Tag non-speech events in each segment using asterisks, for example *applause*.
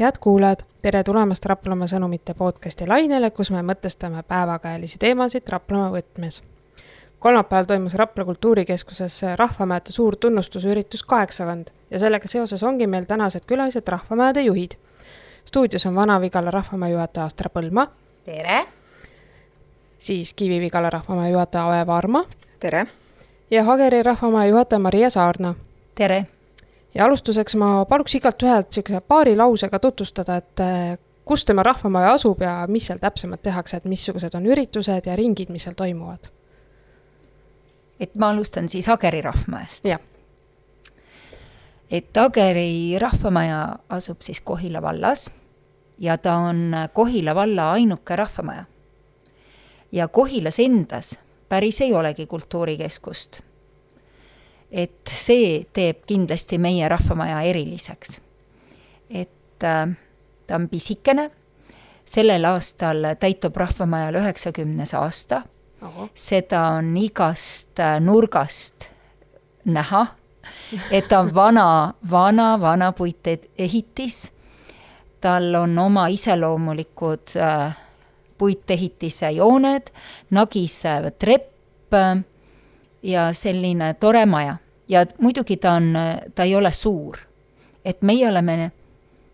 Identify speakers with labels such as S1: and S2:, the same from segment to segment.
S1: head kuulajad, tere tulemast Raplamaa sõnumite podcasti lainele, kus me mõtestame päevakajalisi teemasid Raplamaa võtmes. kolmapäeval toimus Rapla Kultuurikeskuses Rahvamäete suur tunnustusüritus kaheksakümmend ja sellega seoses ongi meil tänased külalised Rahvamäede juhid. stuudios on Vana-Vigala Rahvamäe juhataja Astra Põlma.
S2: tere!
S1: siis Kivi-Vigala Rahvamäe juhataja Ove Varma.
S3: tere!
S1: ja Hageri Rahvamäe juhataja Maria Saarna.
S2: tere!
S1: Ja alustuseks ma paluks igalt ühelt niisuguse paari lausega tutvustada, et eh, kus tema rahvamaja asub ja mis seal täpsemalt tehakse, et missugused on üritused ja ringid, mis seal toimuvad?
S2: et ma alustan siis Ageri rahvamajast.
S1: jah.
S2: et Ageri rahvamaja asub siis Kohila vallas ja ta on Kohila valla ainuke rahvamaja. ja Kohilas endas päris ei olegi kultuurikeskust et see teeb kindlasti meie rahvamaja eriliseks. et äh, ta on pisikene, sellel aastal täitub rahvamajal üheksakümnes aasta, seda on igast äh, nurgast näha, et ta on vana, vana, vana puitehitis, tal on oma iseloomulikud äh, puitehitise jooned, nagisev trepp ja selline tore maja ja muidugi ta on, ta ei ole suur. et meie oleme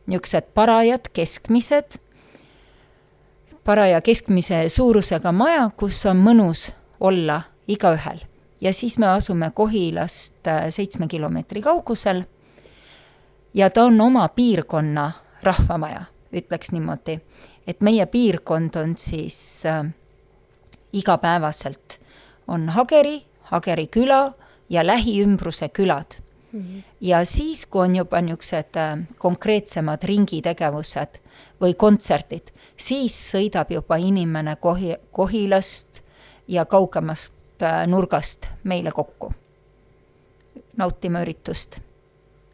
S2: niisugused parajad, keskmised, paraja keskmise suurusega maja, kus on mõnus olla igaühel. ja siis me asume Kohilast äh, seitsme kilomeetri kaugusel ja ta on oma piirkonna rahvamaja, ütleks niimoodi. et meie piirkond on siis äh, igapäevaselt, on Hageri, Hageri küla ja lähiümbruse külad mm. -hmm. ja siis, kui on juba niisugused äh, konkreetsemad ringitegevused või kontserdid, siis sõidab juba inimene Kohi, Kohilast ja kaugemast äh, nurgast meile kokku nautima üritust.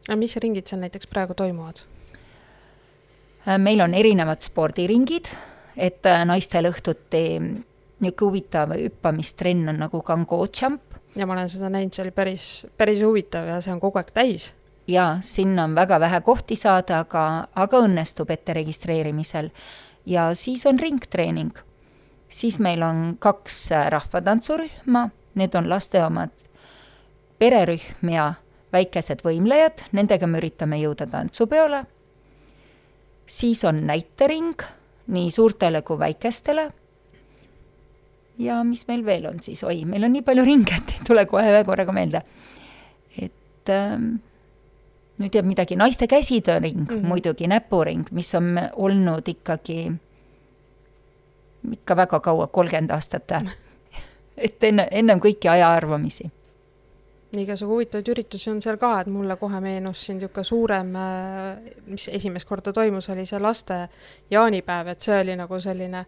S1: aga mis ringid seal näiteks praegu toimuvad?
S2: Äh, meil on erinevad spordiringid, et naistel õhtuti niisugune huvitav hüppamistrenn on nagu Kango Jump,
S1: ja ma olen seda näinud, see oli päris, päris huvitav ja see on kogu aeg täis.
S2: jaa, sinna on väga vähe kohti saada, aga, aga õnnestub ette registreerimisel. ja siis on ringtreening. siis meil on kaks rahvatantsurühma, need on laste omad pererühm ja väikesed võimlejad, nendega me üritame jõuda tantsupeole. siis on näitering nii suurtele kui väikestele ja mis meil veel on siis, oi, meil on nii palju ringe, et ei tule kohe ühe korraga meelde. et ähm, nüüd jääb midagi, naiste käsitööring mm -hmm. muidugi, näpuring, mis on olnud ikkagi ikka väga kaua, kolmkümmend aastat *laughs* et enne, ennem kõiki ajaarvamisi
S1: igasugu huvitavaid üritusi on seal ka, et mulle kohe meenus siin niisugune suurem, äh, mis esimest korda toimus, oli see laste jaanipäev, et see oli nagu selline äh,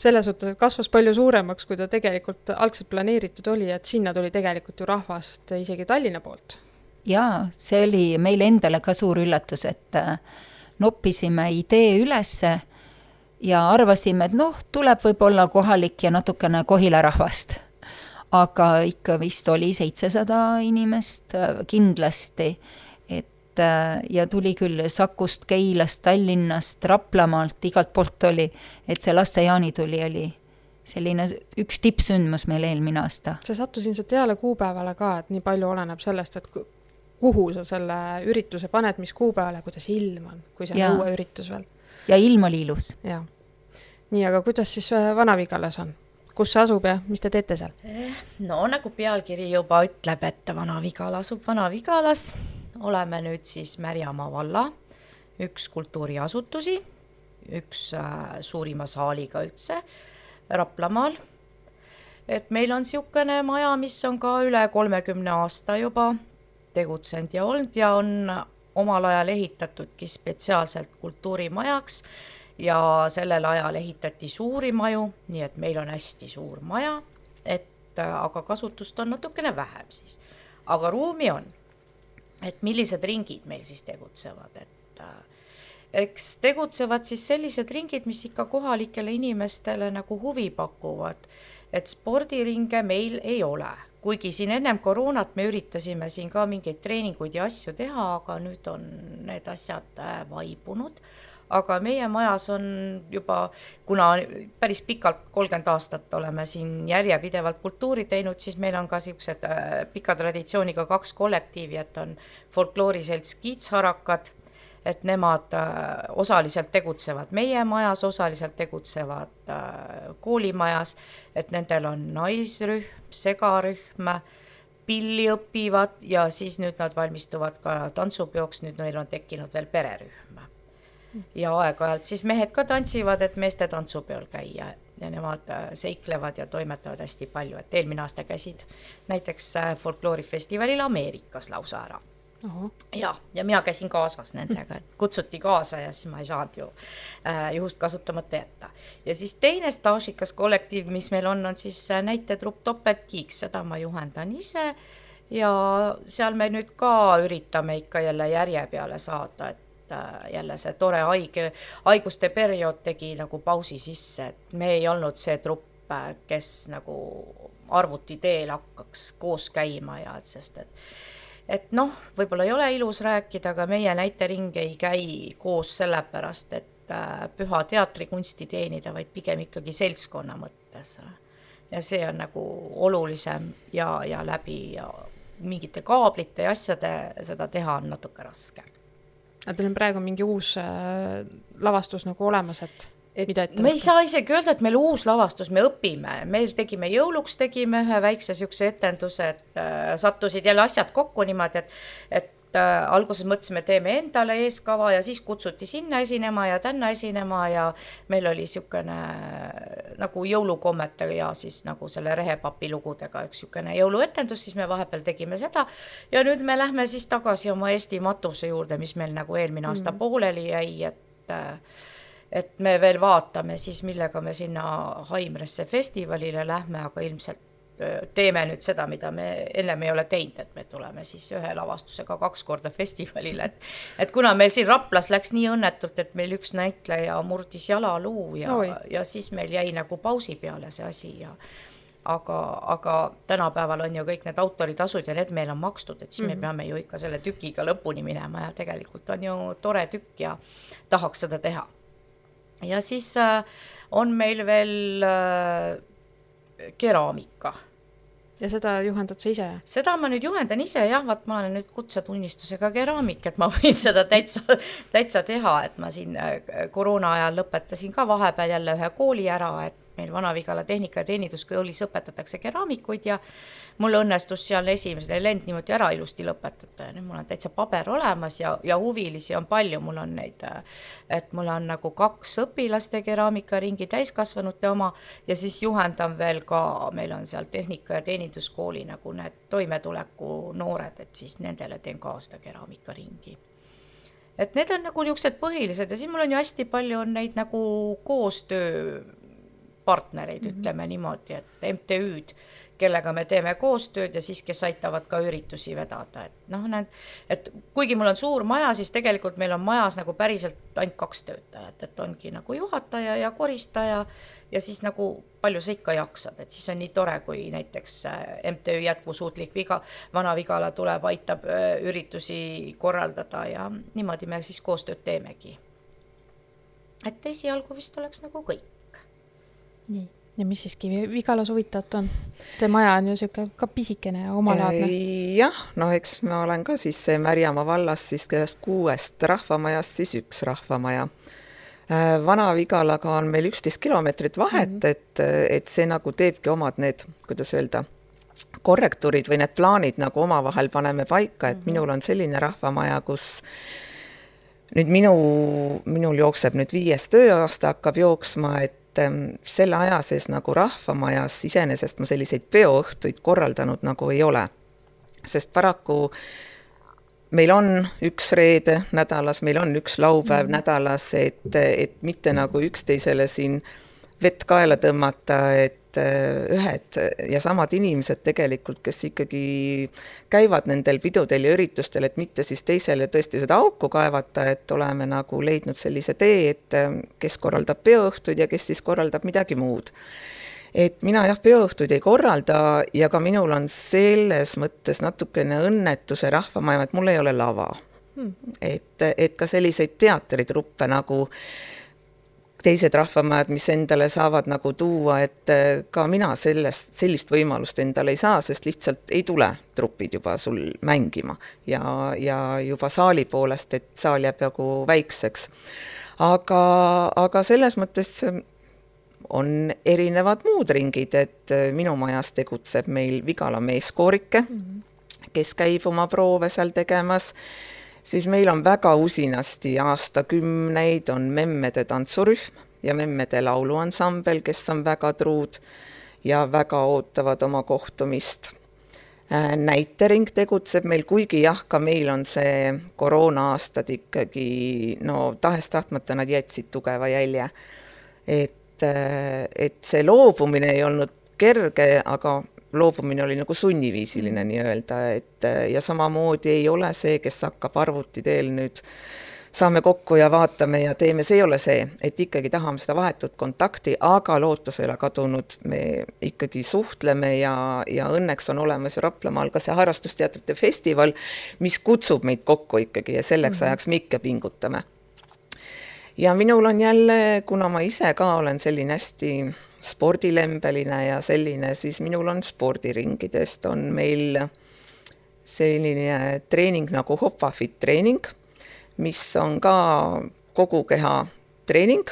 S1: selles suhtes, et kasvas palju suuremaks, kui ta tegelikult algselt planeeritud oli, et sinna tuli tegelikult ju rahvast isegi Tallinna poolt.
S2: jaa, see oli meile endale ka suur üllatus, et äh, noppisime idee ülesse ja arvasime, et noh, tuleb võib-olla kohalik ja natukene Kohila rahvast. aga ikka vist oli seitsesada inimest äh, kindlasti et äh, ja tuli küll Sakust, Keilast, Tallinnast, Raplamaalt, igalt poolt oli, et see laste jaanituli oli selline üks tippsündmus meil eelmine aasta.
S1: see sattus ilmselt heale kuupäevale ka, et nii palju oleneb sellest, et kuhu sa selle ürituse paned, mis kuupäevale, kuidas ilm on, kui see on õueüritus veel.
S2: ja ilm oli ilus.
S1: jah. nii, aga kuidas siis äh, Vana-Vigalas on? kus see asub ja mis te teete seal?
S3: Eh, no nagu pealkiri juba ütleb, et Vana-Vigala asub Vana-Vigalas oleme nüüd siis Märjamaa valla üks kultuuriasutusi, üks äh, suurima saaliga üldse Raplamaal. et meil on niisugune maja, mis on ka üle kolmekümne aasta juba tegutsenud ja olnud ja on omal ajal ehitatudki spetsiaalselt kultuurimajaks ja sellel ajal ehitati suuri maju, nii et meil on hästi suur maja, et äh, aga kasutust on natukene vähem siis. aga ruumi on et millised ringid meil siis tegutsevad, et äh, eks tegutsevad siis sellised ringid, mis ikka kohalikele inimestele nagu huvi pakuvad, et spordiringe meil ei ole, kuigi siin ennem koroonat me üritasime siin ka mingeid treeninguid ja asju teha, aga nüüd on need asjad äh, vaibunud. Aga meie majas on juba, kuna päris pikalt, kolmkümmend aastat oleme siin järjepidevalt kultuuri teinud, siis meil on ka niisugused äh, pika traditsiooniga kaks kollektiivi, et on folklooriselts Kiitsharakad, et nemad äh, osaliselt tegutsevad meie majas, osaliselt tegutsevad äh, koolimajas, et nendel on naisrühm, segarühm, pilli õpivad ja siis nüüd nad valmistuvad ka tantsupeoks, nüüd neil on tekkinud veel pererühm ja aeg-ajalt siis mehed ka tantsivad, et meeste tantsupeol käia. Ja nemad äh, seiklevad ja toimetavad hästi palju, et eelmine aasta käisid näiteks äh, folkloorifestivalil Ameerikas lausa ära. ja, ja mina käisin kaasas nendega, et kutsuti kaasa ja siis ma ei saanud ju äh, juhust kasutamata jätta. ja siis teine staažikas kollektiiv, mis meil on, on siis äh, näitetrupp Topeltkiiks, seda ma juhendan ise. Ja seal me nüüd ka üritame ikka jälle järje peale saada, et et äh, jälle see tore haige, haiguste periood tegi nagu pausi sisse, et me ei olnud see trupp, äh, kes nagu arvuti teel hakkaks koos käima ja et sest et et noh, võib-olla ei ole ilus rääkida, aga meie näitering ei käi koos sellepärast, et äh, püha teatrikunsti teenida, vaid pigem ikkagi seltskonna mõttes. ja see on nagu olulisem ja, ja läbi ja mingite kaablite ja asjade seda teha on natuke raske
S1: aga teil on praegu mingi uus äh, lavastus nagu olemas, et
S3: et mida ette me ei saa isegi öelda, et meil uus lavastus, me õpime, meil tegime jõuluks, tegime ühe väikse niisuguse etenduse, et äh, sattusid jälle asjad kokku niimoodi, et et alguses mõtlesime, teeme endale eeskava ja siis kutsuti sinna esinema ja tänna esinema ja meil oli niisugune äh, nagu jõulukommete ja siis nagu selle rehepapi lugudega üks niisugune jõuluetendus, siis me vahepeal tegime seda ja nüüd me lähme siis tagasi oma Eesti matuse juurde, mis meil nagu eelmine aasta mm -hmm. pooleli jäi, et äh, et me veel vaatame siis, millega me sinna Haimresse festivalile lähme, aga ilmselt teeme nüüd seda, mida me ennem ei ole teinud, et me tuleme siis ühe lavastusega kaks korda festivalile, et et kuna meil siin Raplas läks nii õnnetult, et meil üks näitleja murdis jalaluu ja, ja siis meil jäi nagu pausi peale see asi ja aga, aga tänapäeval on ju kõik need autoritasud ja need meil on makstud, et siis mm -hmm. me mhm. peame ju ikka selle tükiga lõpuni minema ja tegelikult on ju tore tükk ja tahaks seda teha. ja siis äh, on meil veel äh, keraamika
S1: ja seda juhendad sa ise?
S3: seda ma nüüd juhendan ise jah, vaat ma olen nüüd kutsetunnistusega keraamik, et ma võin *laughs* seda täitsa, täitsa teha, et ma siin äh, koroona ajal lõpetasin ka vahepeal jälle ühe kooli ära, et meil Vana-Vigala Tehnika- ja Teeninduskoolis õpetatakse keraamikuid ja mul õnnestus seal esimene lend niimoodi ära ilusti lõpetada. Ja nüüd mul on täitsa paber olemas ja, ja huvilisi on palju, mul on neid, et mul on nagu kaks õpilaste keraamikaringi, täiskasvanute oma ja siis juhendan veel ka, meil on seal Tehnika- ja Teeninduskooli nagu need toimetuleku noored, et siis nendele teen ka seda keraamikaringi et need on nagu niisugused põhilised ja siis mul on ju hästi palju on neid nagu koostöö partnereid mm, -hmm. ütleme niimoodi, et MTÜ-d, kellega me teeme koostööd ja siis, kes aitavad ka üritusi vedada, et noh, need, et kuigi mul on suur maja, siis tegelikult meil on majas nagu päriselt ainult kaks töötajat, et ongi nagu juhataja ja koristaja ja siis nagu palju sa ikka jaksad, et siis on nii tore, kui näiteks äh, MTÜ Jätkusuutlik Viga, Vana-Vigala tuleb, aitab äh, üritusi korraldada ja niimoodi me siis koostööd teemegi. et esialgu vist oleks nagu kõik
S1: nii, ja mis siiski Vigalas huvitavat on? see maja on ju niisugune ka pisikene ja omalaadne.
S4: jah, no eks ma olen ka siis Märjamaa vallas siis sellest kuuest rahvamajast siis üks rahvamaja. Äh, Vana-Vigalaga on meil üksteist kilomeetrit vahet mm, -hmm. et, et see nagu teebki omad need, kuidas öelda, korrektuurid või need plaanid nagu omavahel paneme paika, et mm -hmm. minul on selline rahvamaja, kus nüüd minu, minul jookseb nüüd viies tööaasta hakkab jooksma, et et ähm, selle aja sees nagu Rahvamajas iseenesest ma selliseid peoõhtuid korraldanud nagu ei ole. sest paraku meil on üks reede nädalas, meil on üks laupäev mm. nädalas, et, et mitte nagu üksteisele siin vett kaela tõmmata, et et äh, ühed ja samad inimesed tegelikult, kes ikkagi käivad nendel pidudel ja üritustel, et mitte siis teisele tõesti seda auku kaevata, et oleme nagu leidnud sellise tee, et äh, kes korraldab peoõhtuid ja kes siis korraldab midagi muud. Et mina jah, peoõhtuid ei korralda ja ka minul on selles mõttes natukene õnnetuse rahvamaja, et mul ei ole lava. Hmm.. et, et ka selliseid teatritruppe nagu teised rahvamajad, mis endale saavad nagu tuua, et äh, ka mina sellest, sellist võimalust endale ei saa, sest lihtsalt ei tule trupid juba sul mängima ja, ja juba saali poolest, et saal jääb jagu väikseks. aga, aga selles mõttes on erinevad muud ringid, et äh, minu majas tegutseb meil Vigala meeskoorike mm, -hmm. kes käib oma proove seal tegemas, siis meil on väga usinasti aastakümneid on memmede tantsurühm ja memmede lauluansambel, kes on väga truud ja väga ootavad oma kohtumist äh, näitering tegutseb meil, kuigi jah, ka meil on see koroona-aastad ikkagi no tahes-tahtmata nad jätsid tugeva jälje. et et, et see loobumine ei olnud kerge, aga loobumine oli nagu sunniviisiline nii-öelda, et ja samamoodi ei ole see, kes hakkab arvuti teel nüüd saame kokku ja vaatame ja teeme, see ei ole see, et ikkagi tahame seda vahetut kontakti, aga lootus ei ole kadunud, me ikkagi suhtleme ja, ja õnneks on olemas ju Raplamaal ka see harrastusteatrite festival, mis kutsub meid kokku ikkagi ja selleks mm -hmm. ajaks me ikka pingutame. Ja minul on jälle, kuna ma ise ka olen selline hästi spordilembeline ja selline, siis minul on spordiringidest on meil selline treening nagu Hopafit treening, mis on ka kogu keha treening,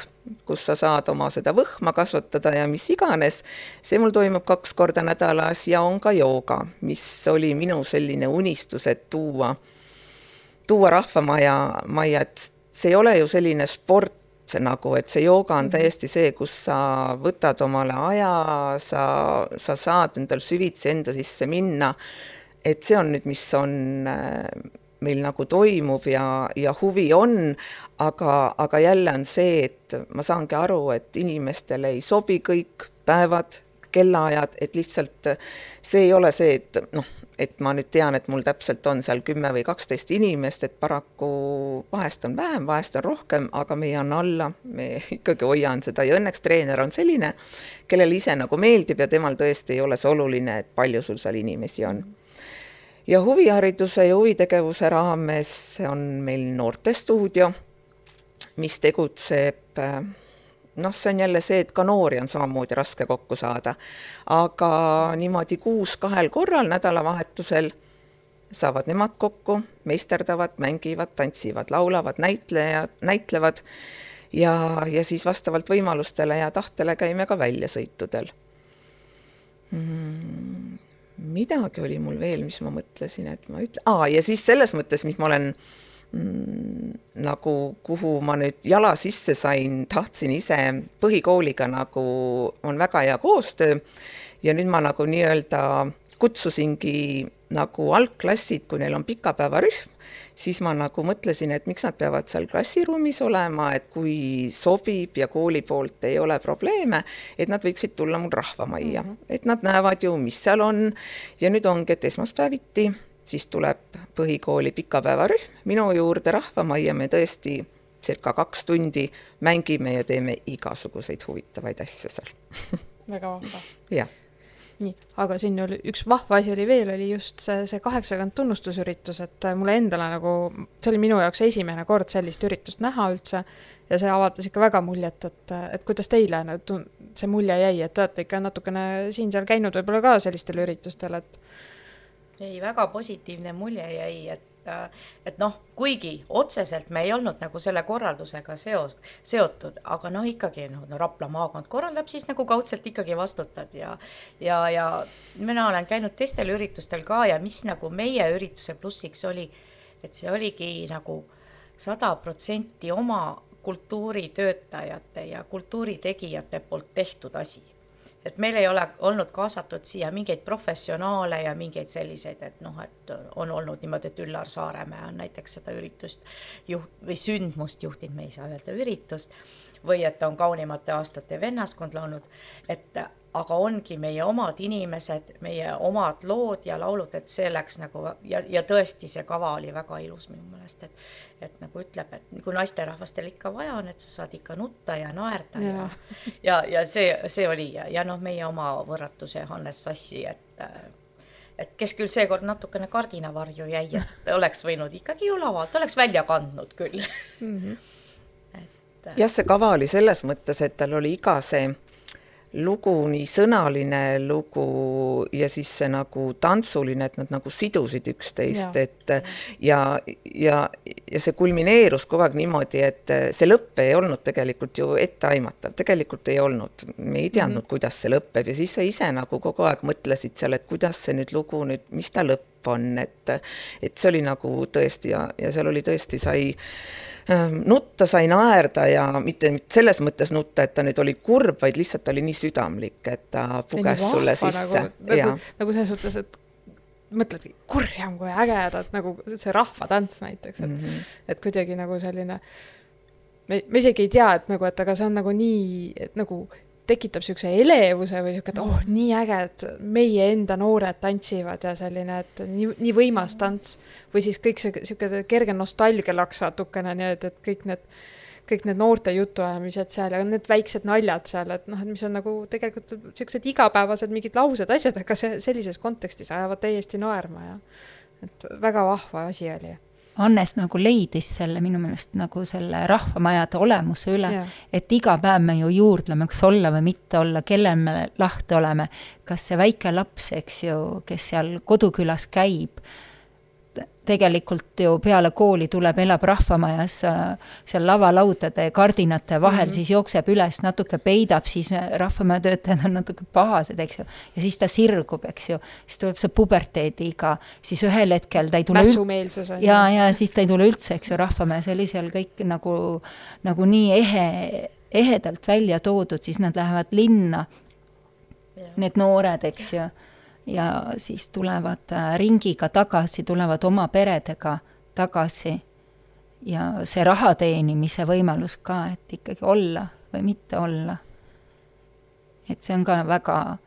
S4: kus sa saad oma seda võhma kasvatada ja mis iganes. see mul toimub kaks korda nädalas ja on ka jooga, mis oli minu selline unistus, et tuua, tuua rahvamaja, majja, et see ei ole ju selline sport nagu, et see jooga on mhm. täiesti see, kus sa võtad omale aja, sa, sa saad endal süvitsi enda sisse minna. et see on nüüd, mis on äh, meil nagu toimub ja, ja huvi on, aga, aga jälle on see, et ma saangi aru, et inimestele ei sobi kõik päevad, kellaajad, et lihtsalt see ei ole see, et noh, et ma nüüd tean, et mul täpselt on seal kümme või kaksteist inimest, et paraku vahest on vähem, vahest on rohkem, aga me ei anna alla, me *laughs* ikkagi hoian seda ja õnneks treener on selline, kellele ise nagu meeldib ja temal tõesti ei ole see oluline, et palju sul seal inimesi on. ja huvihariduse ja huvitegevuse raames on meil noortestuudio, mis tegutseb äh, noh, see on jälle see, et ka noori on samamoodi raske kokku saada. aga niimoodi kuus kahel korral nädalavahetusel saavad nemad kokku, meisterdavad, mängivad, tantsivad, laulavad, näitlejad, näitlevad ja, ja siis vastavalt võimalustele ja tahtele käime ka väljasõitudel mm,. midagi oli mul veel, mis ma mõtlesin, et ma ütlen, aa, ja siis selles mõttes, mis ma olen äh, nagu kuhu ma nüüd jala sisse sain, tahtsin ise põhikooliga nagu, on väga hea koostöö. Ja nüüd ma nagu nii-öelda kutsusingi nagu algklassid, kui neil on pikapäevarühm, siis ma nagu mõtlesin, et miks nad peavad seal klassiruumis olema, et kui sobib ja kooli poolt ei ole probleeme, et nad võiksid tulla mul rahvamajja mm, -hmm. et nad näevad ju, mis seal on. Ja nüüd ongi, et esmaspäeviti siis tuleb põhikooli pikapäevarühm minu juurde Rahvamajja, me tõesti circa kaks tundi mängime ja teeme igasuguseid huvitavaid asju seal. *laughs*
S1: Väga vahva.
S4: jah.
S1: Nii, aga siin oli üks vahva asi oli veel, oli just see, see kaheksakümmend tunnustusüritus, et mulle endale nagu, see oli minu jaoks esimene kord sellist üritust näha üldse ja see avaldas ikka väga muljet, et, et kuidas teile nagu see mulje jäi, et te olete ikka natukene siin-seal käinud võib-olla ka sellistel üritustel, et
S3: ei, väga positiivne mulje jäi, et et noh, kuigi otseselt me ei olnud nagu selle korraldusega seos, seotud, aga noh, ikkagi noh, no Rapla maakond korraldab, siis nagu kaudselt ikkagi vastutad ja ja, ja mina olen käinud teistel üritustel ka ja mis nagu meie ürituse plussiks oli, et see oligi nagu sada protsenti oma kultuuritöötajate ja kultuuritegijate poolt tehtud asi et meil ei ole olnud kaasatud siia mingeid professionaale ja mingeid selliseid, et noh, et on olnud niimoodi, et Üllar Saaremäe on näiteks seda üritust juht- või sündmust juhtinud, me ei saa öelda üritust, või et on kaunimate aastate vennaskond laulnud, et aga ongi meie omad inimesed, meie omad lood ja laulud, et see läks nagu ja, ja tõesti, see kava oli väga ilus minu meelest, et et nagu ütleb, et kui naisterahvastel ikka vaja on, et sa saad ikka nutta ja naerda ja ja, *laughs* ja, ja see, see oli ja, ja noh, meie oma võrratuse Hannes Sassi, et et kes küll seekord natukene kardinavarju jäi, et *laughs* oleks võinud ikkagi ju lavalt, oleks välja kandnud küll mm. -hmm. *laughs*
S4: et jah, see kava oli selles mõttes, et tal oli iga see lugu, nii sõnaline lugu ja siis see nagu tantsuline, et nad nagu sidusid üksteist, et ja, ja, ja see kulmineerus kogu aeg niimoodi, et see lõpp ei olnud tegelikult ju etteaimatav, tegelikult ei olnud, me ei teadnud mm, -hmm. kuidas see lõpeb ja siis sa ise nagu kogu aeg mõtlesid seal, et kuidas see nüüd lugu nüüd, mis ta lõpp on, et et see oli nagu tõesti ja, ja seal oli tõesti, sai Ehm, nutta sai naerda ja mitte selles mõttes nutta, et ta nüüd oli kurb, vaid lihtsalt ta oli nii südamlik, et ta puges sulle sisse.
S1: nagu, nagu, nagu selles suhtes, et mõtledki, kurjam kui ägedad nagu see rahvatants näiteks, et mm, -hmm. et kuidagi nagu selline me, me isegi ei tea, et nagu, et aga see on nagu nii, et nagu tekitab niisuguse elevuse või niisugune, et oh, nii äge, et meie enda noored tantsivad ja selline, et nii, nii võimas tants. või siis kõik see niisugune kerge nostalgialaks natukene, nii et, et kõik need, kõik need noorte jutuajamised seal ja need väiksed naljad seal, et noh, et mis on nagu tegelikult niisugused igapäevased mingid laused, asjad, aga see sellises kontekstis ajavad täiesti naerma ja et väga vahva asi oli
S2: Hannes nagu leidis selle minu meelest nagu selle rahvamajade olemuse üle, et iga päev me ju juurdleme, kas olla või mitte olla, kellel me lahti oleme, kas see väike laps, eks ju, kes seal kodukülas käib tegelikult ju peale kooli tuleb, elab rahvamajas äh, seal lavalaudade kardinate vahel mm, -hmm. siis jookseb üles, natuke peidab, siis rahvamaja töötajad on natuke pahased, eks ju. ja siis ta sirgub, eks ju, siis tuleb see puberteediiga, siis ühel hetkel ta ei tule
S1: mässumeelsus on
S2: ja, ja siis ta ei tule üldse, eks ju, rahvamajas. Oli seal kõik nagu, nagu nii ehe, ehedalt välja toodud, siis nad lähevad linna, need noored, eks ju ja siis tulevad äh, ringiga tagasi, tulevad oma peredega tagasi. ja see raha teenimise võimalus ka, et ikkagi olla või mitte olla. et see on ka väga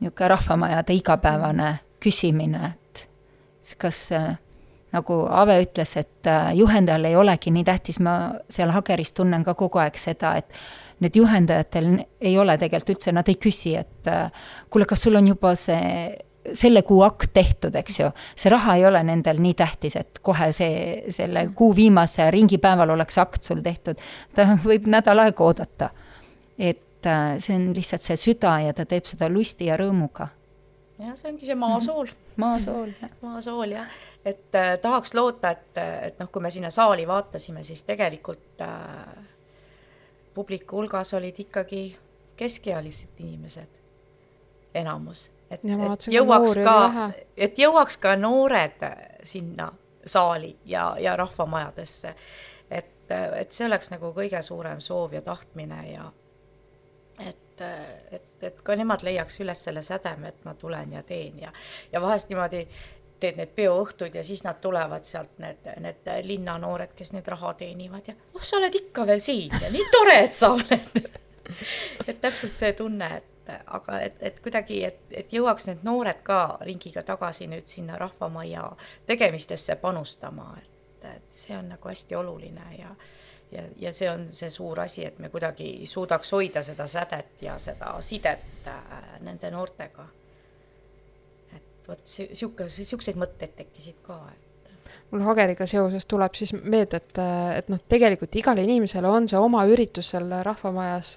S2: niisugune rahvamajade igapäevane küsimine, et kas äh, nagu Ave ütles, et äh, juhendajal ei olegi nii tähtis, ma seal Hageris tunnen ka kogu aeg seda, et need juhendajatel ei ole tegelikult üldse, nad ei küsi, et äh, kuule, kas sul on juba see selle kuu akt tehtud, eks ju, see raha ei ole nendel nii tähtis, et kohe see, selle kuu viimase ringipäeval oleks akt sul tehtud. ta võib nädal aega oodata. et äh, see on lihtsalt see süda ja ta teeb seda lusti ja rõõmuga.
S3: jah, see ongi see maasool.
S2: -hmm. maasool, *laughs*
S3: maasool, jah. et äh, tahaks loota, et, et noh, kui me sinna saali vaatasime, siis tegelikult äh, publiku hulgas olid ikkagi keskealised inimesed, enamus. et, et jõuaks ka, et jõuaks ka noored sinna saali ja, ja rahvamajadesse. et, et see oleks nagu kõige suurem soov ja tahtmine ja et, et, et ka nemad leiaks üles selle sädeme, et ma tulen ja teen ja, ja vahest niimoodi teed need peoõhtud ja siis nad tulevad sealt, need, need linnanoored, kes nüüd raha teenivad ja oh, sa oled ikka veel siin ja nii tore, et sa oled. *laughs* Et täpselt see tunne, et aga et, et kuidagi, et, et jõuaks need noored ka ringiga tagasi nüüd sinna rahvamajja tegemistesse panustama, et, et see on nagu hästi oluline ja ja, ja see on see suur asi, et me kuidagi suudaks hoida seda sädet ja seda sidet äh, nende noortega vot sihuke, siukseid mõtteid tekkisid ka, et
S1: mul Hageriga seoses tuleb siis meelde, et, et noh, tegelikult igal inimesel on see oma üritus seal rahvamajas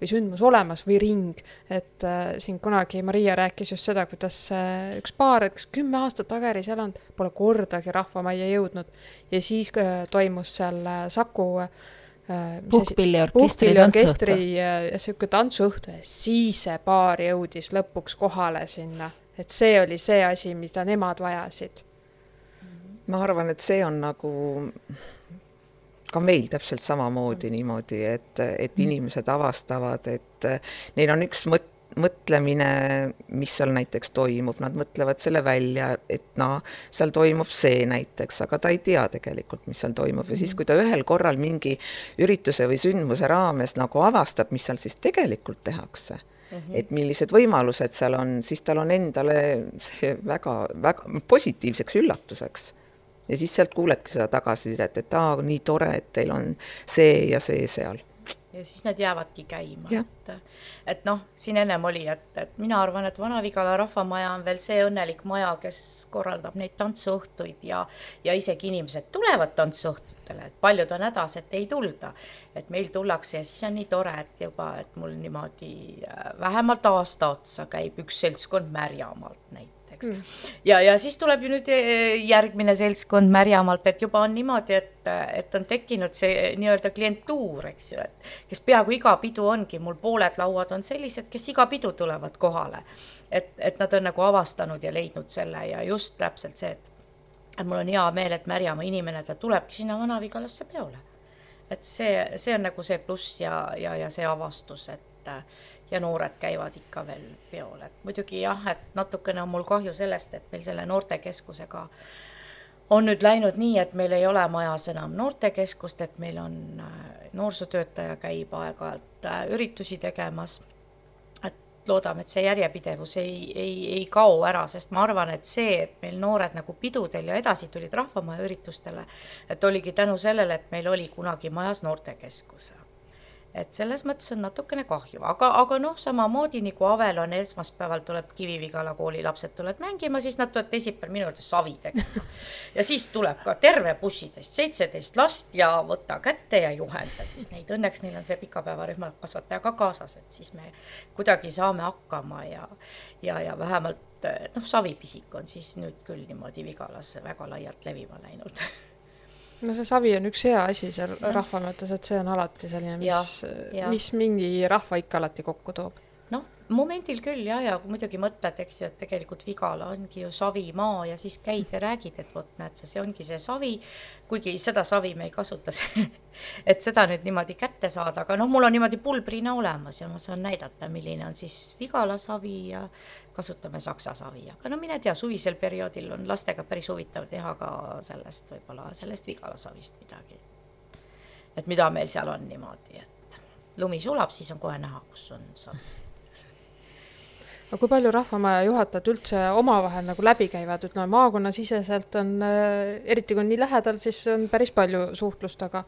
S1: või sündmus olemas või ring. et äh, siin kunagi Maria rääkis just seda, kuidas äh, üks paar, kes kümme aastat Hageris elanud, pole kordagi rahvamajja jõudnud ja siis äh, toimus seal äh, Saku
S2: äh, puhkpilliorkestri tantsuõhtu.
S1: ja sihuke tantsuõhtu ja siis see paar jõudis lõpuks kohale sinna et see oli see asi, mida nemad vajasid.
S4: ma arvan, et see on nagu ka meil täpselt samamoodi mm. niimoodi, et, et mm. inimesed avastavad, et neil on üks mõte, mõtlemine, mis seal näiteks toimub, nad mõtlevad selle välja, et noh, seal toimub see näiteks, aga ta ei tea tegelikult, mis seal toimub ja siis, mm. kui ta ühel korral mingi ürituse või sündmuse raames nagu avastab, mis seal siis tegelikult tehakse -hmm. et millised võimalused seal on, siis tal on endale see väga-väga positiivseks üllatuseks. ja siis sealt kuuledki seda tagasisidet, et aa, nii tore, et teil on see ja see seal
S3: ja siis nad jäävadki käima, et et noh, siin ennem oli, et, et mina arvan, et Vana-Vigala rahvamaja on veel see õnnelik maja, kes korraldab neid tantsuõhtuid ja ja isegi inimesed tulevad tantsuõhtutele, et paljud on hädas, et ei tulda. et meil tullakse ja siis on nii tore, et juba, et mul niimoodi äh, vähemalt aasta otsa käib üks seltskond Märjamaalt näiteks mm. ja, ja siis tuleb ju nüüd eh, järgmine seltskond Märjamaalt, et juba on niimoodi, et, et on tekkinud see nii-öelda klientuur, eks ju, et kes peaaegu iga pidu ongi, mul pooled lauad on sellised, kes iga pidu tulevad kohale. et, et nad on nagu avastanud ja leidnud selle ja just täpselt see, et et mul on hea meel, et Märjamaa inimene, ta tulebki sinna Vana-Vigalasse peole. et see, see on nagu see pluss ja, ja, ja see avastus, et ja noored käivad ikka veel peol, et muidugi jah, et natukene on mul kahju sellest, et meil selle noortekeskusega on nüüd läinud nii, et meil ei ole majas enam noortekeskust, et meil on äh, noorsootöötaja käib aeg-ajalt äh, üritusi tegemas. et loodame, et see järjepidevus ei, ei, ei kao ära, sest ma arvan, et see, et meil noored nagu pidudel ja edasi tulid rahvamaja üritustele, et oligi tänu sellele, et meil oli kunagi majas noortekeskus et selles mõttes on natukene kahju, aga, aga noh, samamoodi nagu Avel on esmaspäeval tuleb Kivi-Vigala kooli lapsed tulevad mängima, siis nad tulevad teisipäeval minu juurde savi tegema. ja siis tuleb ka terve bussitäis, seitseteist last ja võta kätte ja juhenda siis neid, õnneks neil on see pikapäevarühma kasvataja ka kaasas, et siis me kuidagi saame hakkama ja, ja, ja vähemalt noh, savipisik on siis nüüd küll niimoodi Vigalas väga laialt levima läinud *laughs*
S1: no see savi on üks hea asi seal rahva mõttes, et see on alati selline, mis, mis mingi rahva ikka alati kokku toob.
S3: Noh, momendil küll ja, ja muidugi mõtled, eks ju, et tegelikult Vigala ongi ju savimaa ja siis käid ja räägid, et vot näed sa, see ongi see savi, kuigi seda savi me ei kasuta *laughs* et seda nüüd niimoodi kätte saada, aga noh, mul on niimoodi pulbrina olemas ja ma saan näidata, milline on siis Vigala savi ja kasutame saksa savi, aga no mine tea, suvisel perioodil on lastega päris huvitav teha ka sellest võib-olla, sellest Vigala savist midagi. et mida meil seal on niimoodi, et lumi sulab, siis on kohe näha, kus on savi
S1: aga kui palju Rahvamaja juhatajad üldse omavahel nagu läbi käivad, ütleme maakonnasiseselt on, äh, eriti kui on nii lähedal, siis on päris palju suhtlust, aga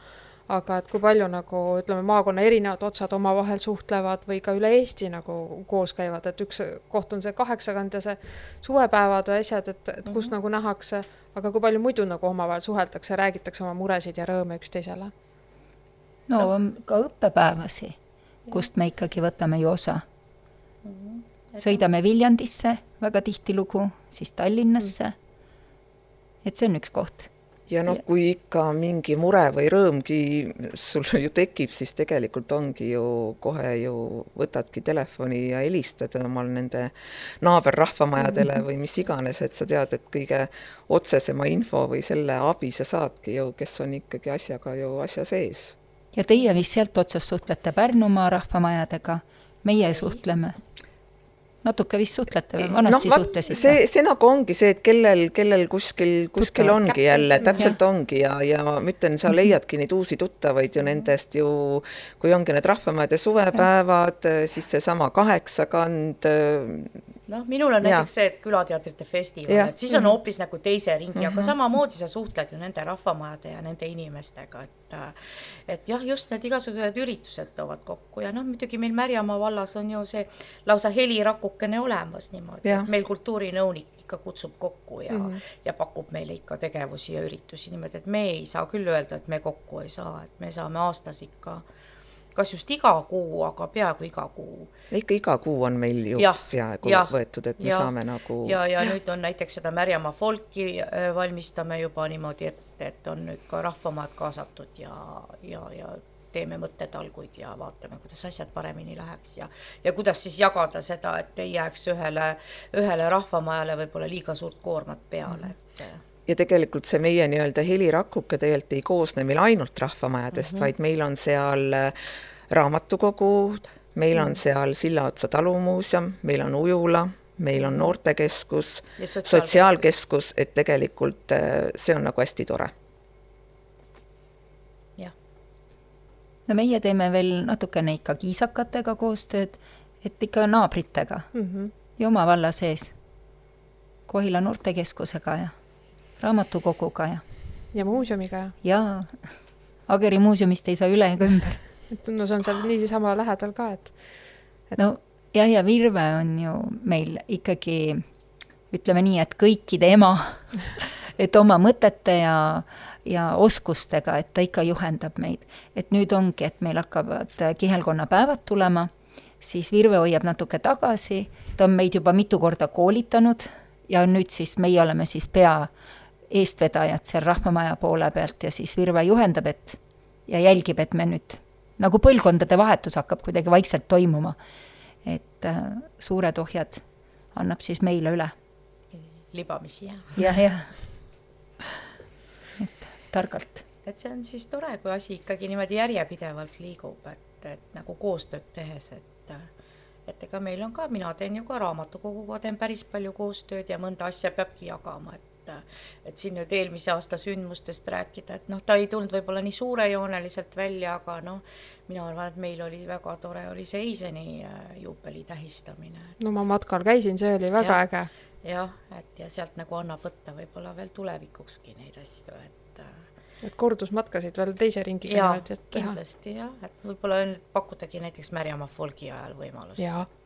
S1: aga et kui palju nagu ütleme, maakonna erinevad otsad omavahel suhtlevad või ka üle Eesti nagu koos käivad, et üks koht on see kaheksakand ja see suvepäevad või asjad, et, et kus mm -hmm. nagu nähakse, aga kui palju muidu nagu omavahel suheldakse, räägitakse oma muresid ja rõõme üksteisele?
S2: no ka õppepäevasi, kust me ikkagi võtame ju osa mm. -hmm sõidame Viljandisse väga tihtilugu, siis Tallinnasse. Et see on üks koht.
S4: ja noh, kui ikka mingi mure või rõõmgi sul ju tekib, siis tegelikult ongi ju kohe ju võtadki telefoni ja helistad omal nende naaberrahvamajadele või mis iganes, et sa tead, et kõige otsesema info või selle abi sa saadki ju, kes on ikkagi asjaga ju asja sees.
S2: ja teie vist sealt otsast suhtlete Pärnumaa rahvamajadega, meie suhtleme natuke vist suhtlete või vanasti no, suhtlesite?
S4: see, see nagu ongi see, et kellel, kellel kuskil, kuskil Tuttav. ongi jälle, täpselt ongi ja, ja ma ütlen, sa leiadki neid uusi tuttavaid ju nendest ju, kui ongi need rahvamajade suvepäevad, siis seesama kaheksakand,
S3: noh, minul on ja. näiteks see, et külateatrite festival, et siis on mhm. hoopis nagu teise ringi mm, -hmm. aga mhm. samamoodi sa suhtled ju nende rahvamajade ja nende inimestega, et et jah, just need igasugused üritused toovad kokku ja noh, muidugi meil Märjamaa vallas on ju see lausa helirakukene olemas niimoodi, et meil kultuurinõunik ikka kutsub kokku ja mm, -hmm. ja pakub meile ikka tegevusi ja üritusi niimoodi, et me ei saa küll öelda, et me kokku ei saa, et me saame aastas ikka kas just iga kuu, aga peaaegu iga kuu.
S4: ikka iga kuu on meil ju ja, peaaegu ja, võetud, et me ja, saame nagu.
S3: ja, ja nüüd on näiteks seda Märjamaa folki äh, valmistame juba niimoodi, et, et on nüüd ka rahvamaad kaasatud ja, ja, ja teeme mõttetalguid ja vaatame, kuidas asjad paremini läheks ja ja kuidas siis jagada seda, et ei jääks ühele, ühele rahvamajale võib-olla liiga suurt koormat peale, et
S4: ja tegelikult see meie nii-öelda helirakuke tegelikult ei koosne meil ainult rahvamajadest mm, -hmm. vaid meil on seal äh, raamatukogu, meil on mhm. seal Sillaotsa talumuuseum, meil on ujula, meil on noortekeskus, sotsiaalkeskus, et tegelikult äh, see on nagu hästi tore.
S2: no meie teeme veel natukene ikka kiisakatega koostööd, et ikka naabritega mm -hmm. ja oma valla sees, Kohila noortekeskusega ja raamatukoguga ja.
S1: ja muuseumiga ja.
S2: jaa, Ageri muuseumist ei saa üle ega ümber.
S1: et no see on seal niisama lähedal ka, et,
S2: et.... no jah, ja Virve on ju meil ikkagi ütleme nii, et kõikide ema *laughs* et oma mõtete ja, ja oskustega, et ta ikka juhendab meid. et nüüd ongi, et meil hakkavad kihelkonnapäevad tulema, siis Virve hoiab natuke tagasi, ta on meid juba mitu korda koolitanud ja nüüd siis meie oleme siis pea eestvedajad seal Rahvamaja poole pealt ja siis Virve juhendab, et ja jälgib, et me nüüd, nagu põlvkondade vahetus hakkab kuidagi vaikselt toimuma. et äh, suured ohjad annab siis meile üle.
S3: libamisi, jah.
S2: jah, jah. et targalt.
S3: et see on siis tore, kui asi ikkagi niimoodi järjepidevalt liigub, et, et nagu koostööd tehes, et et ega meil on ka, mina teen ju ka raamatukoguga, teen päris palju koostööd ja mõnda asja peabki jagama, et et siin nüüd eelmise aasta sündmustest rääkida, et noh, ta ei tulnud võib-olla nii suurejooneliselt välja, aga noh, mina arvan, et meil oli väga tore, oli see Eiseni äh, juubeli tähistamine.
S1: no ma matkal käisin, see oli väga ja, äge.
S3: jah, et ja sealt nagu annab võtta võib-olla veel tulevikukski neid asju, et äh,
S1: et kordusmatkasid veel teise ringiga niimoodi, et
S3: teha. kindlasti jah, et võib-olla pakutagi näiteks Märjamaa folgi ajal võimalust.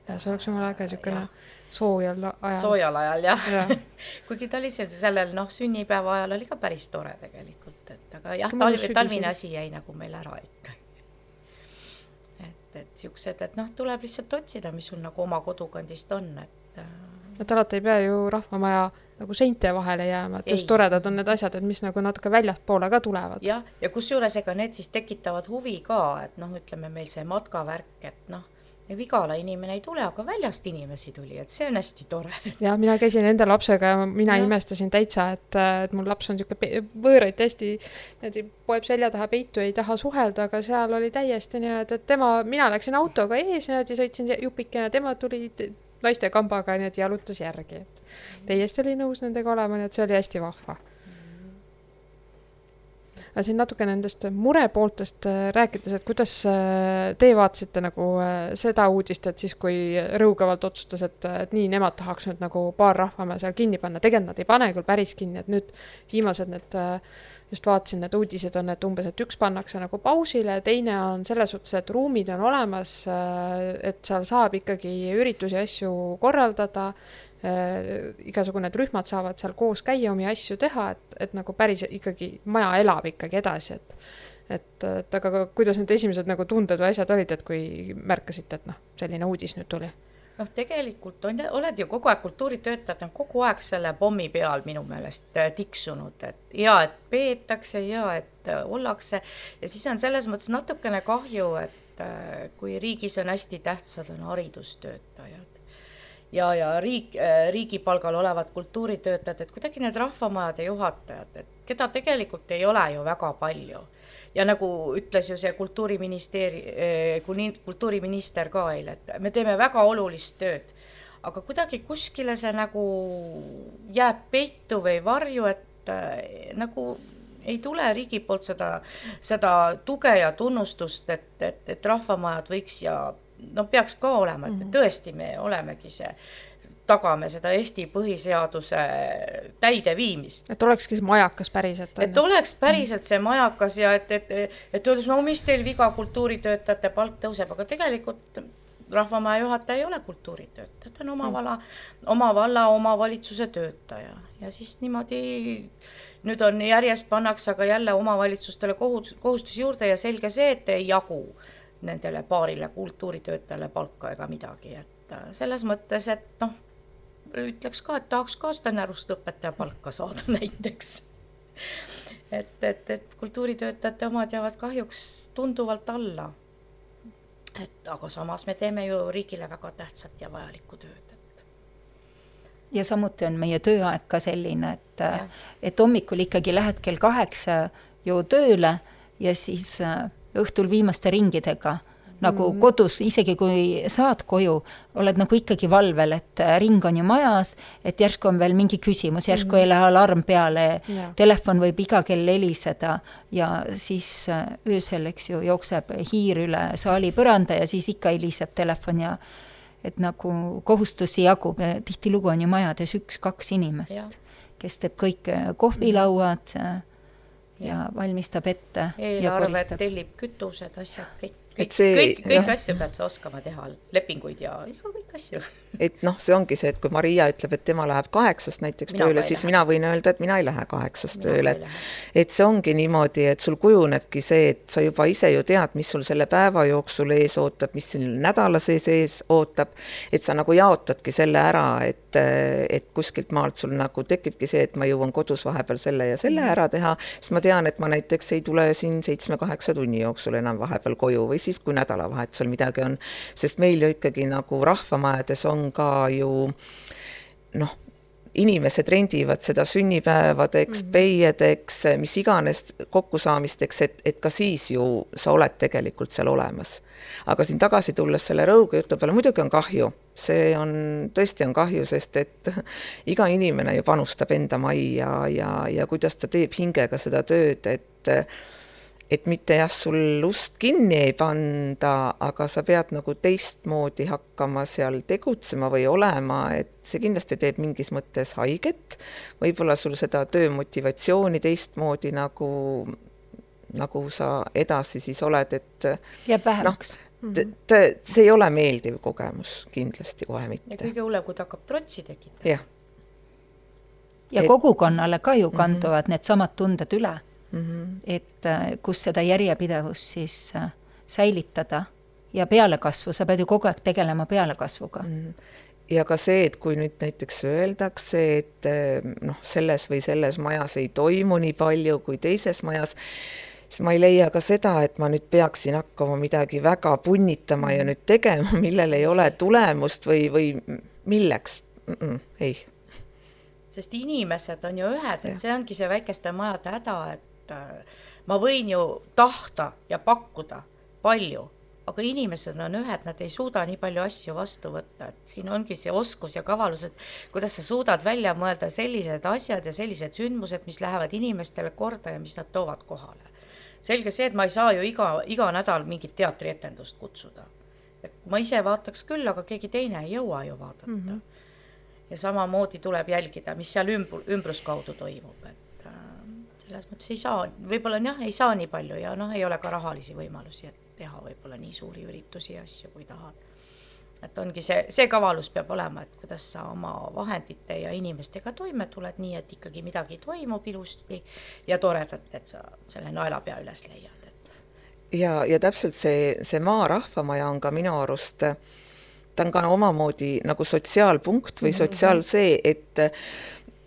S1: Ja see oleks jumala äge, niisugune soojal ajal.
S3: soojal ajal jah ja. *laughs* kuigi ta oli seal sellel noh, sünnipäeva ajal oli ka päris tore tegelikult, et aga jah, talv, talvine asi jäi nagu meil ära ikka. *laughs* et, et siuksed, et noh, tuleb lihtsalt otsida, mis sul nagu oma kodukandist on, et. Äh,
S1: et alati ei pea ju Rahvamaja nagu seinte vahele jääma, et just toredad on need asjad, et mis nagu natuke väljastpoole ka tulevad.
S3: jah, ja, ja kusjuures ega need siis tekitavad huvi ka, et noh, ütleme meil see matkavärk, et noh Vigala inimene ei tule, aga väljast inimesi tuli, et see on hästi tore. *laughs*
S1: ja mina käisin enda lapsega ja mina ja. imestasin täitsa, et, et mul laps on niisugune võõraid hästi niimoodi poeb selja taha peitu, ei taha suhelda, aga seal oli täiesti niimoodi, et tema, mina läksin autoga ees niimoodi, sõitsin jupikene, tema tuli naiste kambaga niimoodi jalutas järgi, et täiesti oli nõus nendega olema, nii et see oli hästi vahva siin natuke nendest murepooltest äh, rääkides, et kuidas äh, teie vaatasite nagu äh, seda uudist, et siis, kui Rõugavald otsustas, et, et nii, nemad tahaks nüüd nagu paar rahvamäe seal kinni panna, tegelikult nad ei pane küll päris kinni, et nüüd viimased need just vaatasin, need uudised on, et umbes, et üks pannakse nagu pausile, teine on selles suhtes, et ruumid on olemas, et seal saab ikkagi üritusi, asju korraldada. äh, igasugune, need rühmad saavad seal koos käia, omi asju teha, et, et nagu päris ikkagi maja elab ikkagi edasi, et et, et aga kuidas need esimesed nagu tunded või asjad olid, et kui märkasite, et noh, selline uudis nüüd tuli?
S3: noh, tegelikult on, oled ju kogu aeg, kultuuritöötajad on kogu aeg selle pommi peal minu meelest äh, tiksunud, et hea, et peetakse, hea, et äh, ollakse ja siis on selles mõttes natukene kahju, et äh, kui riigis on hästi tähtsad, on haridustöötajad ja, ja riik, äh, riigipalgal olevad kultuuritöötajad, et kuidagi need rahvamajade juhatajad, et keda tegelikult ei ole ju väga palju. ja nagu ütles ju see kultuuriministeeri-, äh, kultuuriminister ka eile, et me teeme väga olulist tööd, aga kuidagi kuskile see nagu jääb peitu või varju, et äh, nagu ei tule riigi poolt seda, seda tuge ja tunnustust, et, et, et rahvamajad võiks ja no peaks ka olema, et mm -hmm. tõesti, me olemegi see, tagame seda Eesti põhiseaduse täideviimist.
S1: et olekski see majakas päriselt.
S3: et oleks päriselt see majakas ja et, et, et öeldes, no mis teil viga, kultuuritöötajate palk tõuseb, aga tegelikult rahvamaja juhataja ei ole kultuuritöötaja, ta on oma valla, oma valla omavalitsuse töötaja ja siis niimoodi nüüd on järjest pannakse aga jälle omavalitsustele kohus, kohustusi juurde ja selge see, et ei jagu nendele paarile kultuuritöötajale palka ega midagi, et äh, selles mõttes, et noh, ütleks ka, et tahaks ka seda närust õpetaja palka saada *laughs* näiteks. et, et, et kultuuritöötajate omad jäävad kahjuks tunduvalt alla. et aga samas me teeme ju riigile väga tähtsat ja vajalikku tööd, et.
S2: ja samuti on meie tööaeg ka selline, et, et hommikul ikkagi lähed kell kaheksa ju tööle ja siis äh, õhtul viimaste ringidega. Nagu mm kodus, isegi kui saad koju, oled nagu ikkagi valvel, et äh, ring on ju majas, et järsku on veel mingi küsimus, järsku mm ei lähe alarm peale yeah., telefon võib iga kell heliseda ja siis äh, öösel, eks ju, jookseb hiir üle saali põranda ja siis ikka heliseb telefon ja et nagu kohustusi jagub. Ja tihtilugu on ju majades üks-kaks inimest, kes teeb kõik äh, kohvilauad mm, ja valmistab ette.
S3: eelarvet, tellib kütused, asjad kõik. Kõik, kõik, kõik asju pead sa oskama teha, lepinguid ja iga kõik asju. *laughs*
S4: et noh, see ongi see, et kui Maria ütleb, et tema läheb kaheksast näiteks mina tööle, siis lähe. mina võin öelda, et mina ei lähe kaheksast mina tööle, et et see ongi niimoodi, et sul kujunebki see, et sa juba ise ju tead, mis sul selle päeva jooksul ees ootab, mis sul nädala sees ees ootab, et sa nagu jaotadki selle ära, et, et kuskilt maalt sul nagu tekibki see, et ma jõuan kodus vahepeal selle ja selle ära teha, siis ma tean, et ma näiteks ei tule siin seitsme-kaheksa tunni jooksul enam vahepeal koju või siis, kui nädalavahetusel midagi on. sest meil ju ikkagi nagu rahvamajades on ka ju noh, inimesed rendivad seda sünnipäevadeks mm, -hmm. peiedeks, mis iganes kokkusaamisteks, et, et ka siis ju sa oled tegelikult seal olemas. aga siin tagasi tulles selle rõuge jutu peale, muidugi on kahju, see on, tõesti on kahju, sest et iga inimene ju panustab enda majja ja, ja, ja kuidas ta teeb hingega seda tööd, et et mitte jah, sul ust kinni ei panda, aga sa pead nagu teistmoodi hakkama seal tegutsema või olema, et see kindlasti teeb mingis mõttes haiget. võib-olla sul seda töömotivatsiooni teistmoodi nagu, nagu sa edasi siis oled, et.
S2: jääb vähemaks
S4: no, see ei ole meeldiv kogemus, kindlasti kohe mitte.
S3: ja kõige hullem, kui ta hakkab trotsi tekitama.
S4: jah.
S2: ja et... kogukonnale ka ju kanduvad mm -hmm. needsamad tunded üle mm. -hmm. et äh, kus seda järjepidevust siis äh, säilitada ja pealekasvu, sa pead ju kogu aeg tegelema pealekasvuga mm. -hmm
S4: ja ka see, et kui nüüd näiteks öeldakse, et äh, noh, selles või selles majas ei toimu nii palju kui teises majas, siis ma ei leia ka seda, et ma nüüd peaksin hakkama midagi väga punnitama ja nüüd tegema, *laughs* millel ei ole tulemust või, või milleks mm. -mm, ei.
S3: sest inimesed on ju ühed, et see ongi see väikeste majade häda, et et äh, ma võin ju tahta ja pakkuda palju, aga inimesed on ühed, nad ei suuda nii palju asju vastu võtta, et siin ongi see oskus ja kavalus, et kuidas sa suudad välja mõelda sellised asjad ja sellised sündmused, mis lähevad inimestele korda ja mis nad toovad kohale. selge see, et ma ei saa ju iga, iga nädal mingit teatrietendust kutsuda. et ma ise vaataks küll, aga keegi teine ei jõua ju vaadata mm. -hmm. ja samamoodi tuleb jälgida, mis seal ümber, ümbruskaudu toimub, selles mõttes ei saa, võib-olla on jah, ei saa nii palju ja noh, ei ole ka rahalisi võimalusi, et teha võib-olla nii suuri üritusi ja asju, kui tahad. et ongi see, see kavalus peab olema, et kuidas sa oma vahendite ja inimestega toime tuled, nii et ikkagi midagi toimub ilusti ja toredat, et sa selle naelapea üles leiad, et.
S4: ja, ja täpselt see, see Maa rahvamaja on ka minu arust ta on ka omamoodi nagu sotsiaalpunkt või mm -hmm. sotsiaal see, et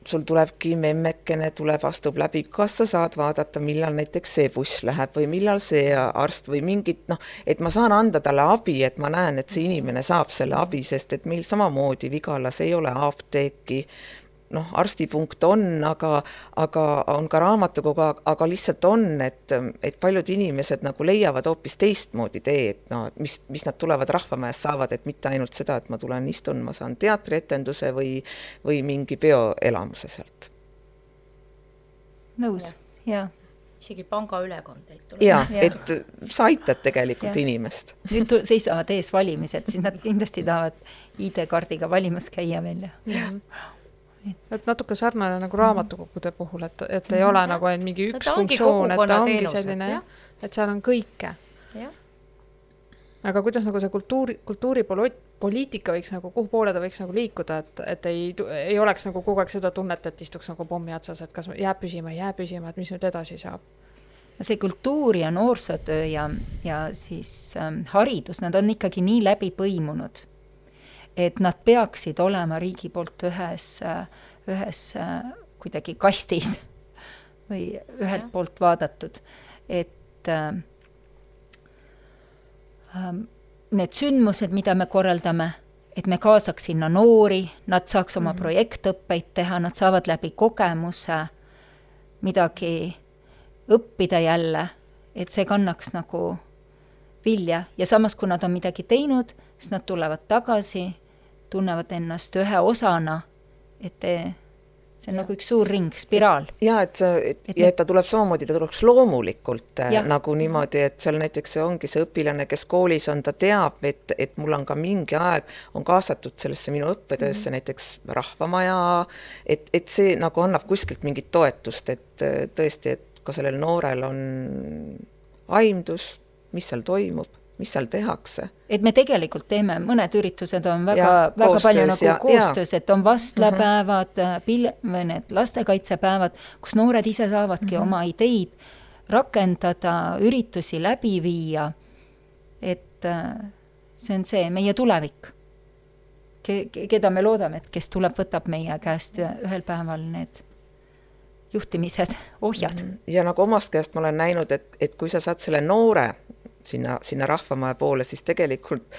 S4: sul tulebki memmekene, tuleb, astub läbi, kas sa saad vaadata, millal näiteks see buss läheb või millal see arst või mingit noh, et ma saan anda talle abi, et ma näen, et see inimene saab selle abi, sest et meil samamoodi Vigalas ei ole apteeki noh, arstipunkt on, aga, aga on ka raamatukogu, aga lihtsalt on, et, et paljud inimesed nagu leiavad hoopis teistmoodi tee, et no mis, mis nad tulevad Rahvamajast saavad, et mitte ainult seda, et ma tulen istun, ma saan teatrietenduse või, või mingi peoelamuse sealt.
S2: nõus, jaa
S3: isegi pangaülekandeid
S4: tuleb. jaa ja., et sa aitad tegelikult ja. inimest.
S2: nüüd seisavad ees valimised, siis nad kindlasti tahavad ID-kaardiga valimas käia veel ja mm. -hmm
S1: et natuke sarnane nagu raamatukogude puhul, et, et ei ole nagu ainult mingi üks funktsioon, et ta ongi selline jah, et seal on kõike. aga kuidas nagu see kultuuri, kultuuripoliitika võiks nagu, kuhu poole ta võiks nagu liikuda, et, et ei, ei oleks nagu kogu aeg seda tunnet, et istuks nagu pommi otsas, et kas jääb püsima, ei jää püsima, et mis nüüd edasi saab?
S2: see kultuur ja noorsootöö ja, ja siis ähm, haridus, nad on ikkagi nii läbi põimunud et nad peaksid olema riigi poolt ühes, ühes kuidagi kastis või ühelt ja. poolt vaadatud, et äh, need sündmused, mida me korraldame, et me kaasaks sinna noori, nad saaks oma mm -hmm. projektõppeid teha, nad saavad läbi kogemuse midagi õppida jälle, et see kannaks nagu vilja ja samas, kui nad on midagi teinud, siis nad tulevad tagasi tunnevad ennast ühe osana, et see on ja. nagu üks suur ring, spiraal.
S4: ja et sa, et, et et ta tuleb samamoodi, ta tuleks loomulikult äh, ja. nagu niimoodi, et seal näiteks see ongi see õpilane, kes koolis on, ta teab, et, et mul on ka mingi aeg, on kaasatud sellesse minu õppetöösse mm -hmm. näiteks Rahvamaja, et, et see nagu annab kuskilt mingit toetust, et äh, tõesti, et ka sellel noorel on aimdus, mis seal toimub mis seal tehakse.
S2: et me tegelikult teeme, mõned üritused on väga, väga palju nagu ja, koostöös, et on vastlapäevad mm, -hmm. pil-, või need lastekaitsepäevad, kus noored ise saavadki mm -hmm. oma ideid rakendada, üritusi läbi viia, et äh, see on see meie tulevik ke-, keda me loodame, et kes tuleb, võtab meie käest ühel päeval need juhtimised, ohjad. Mhm.
S4: ja nagu omast käest ma olen näinud, et, et kui sa saad selle noore sinna, sinna rahvamaja poole, siis tegelikult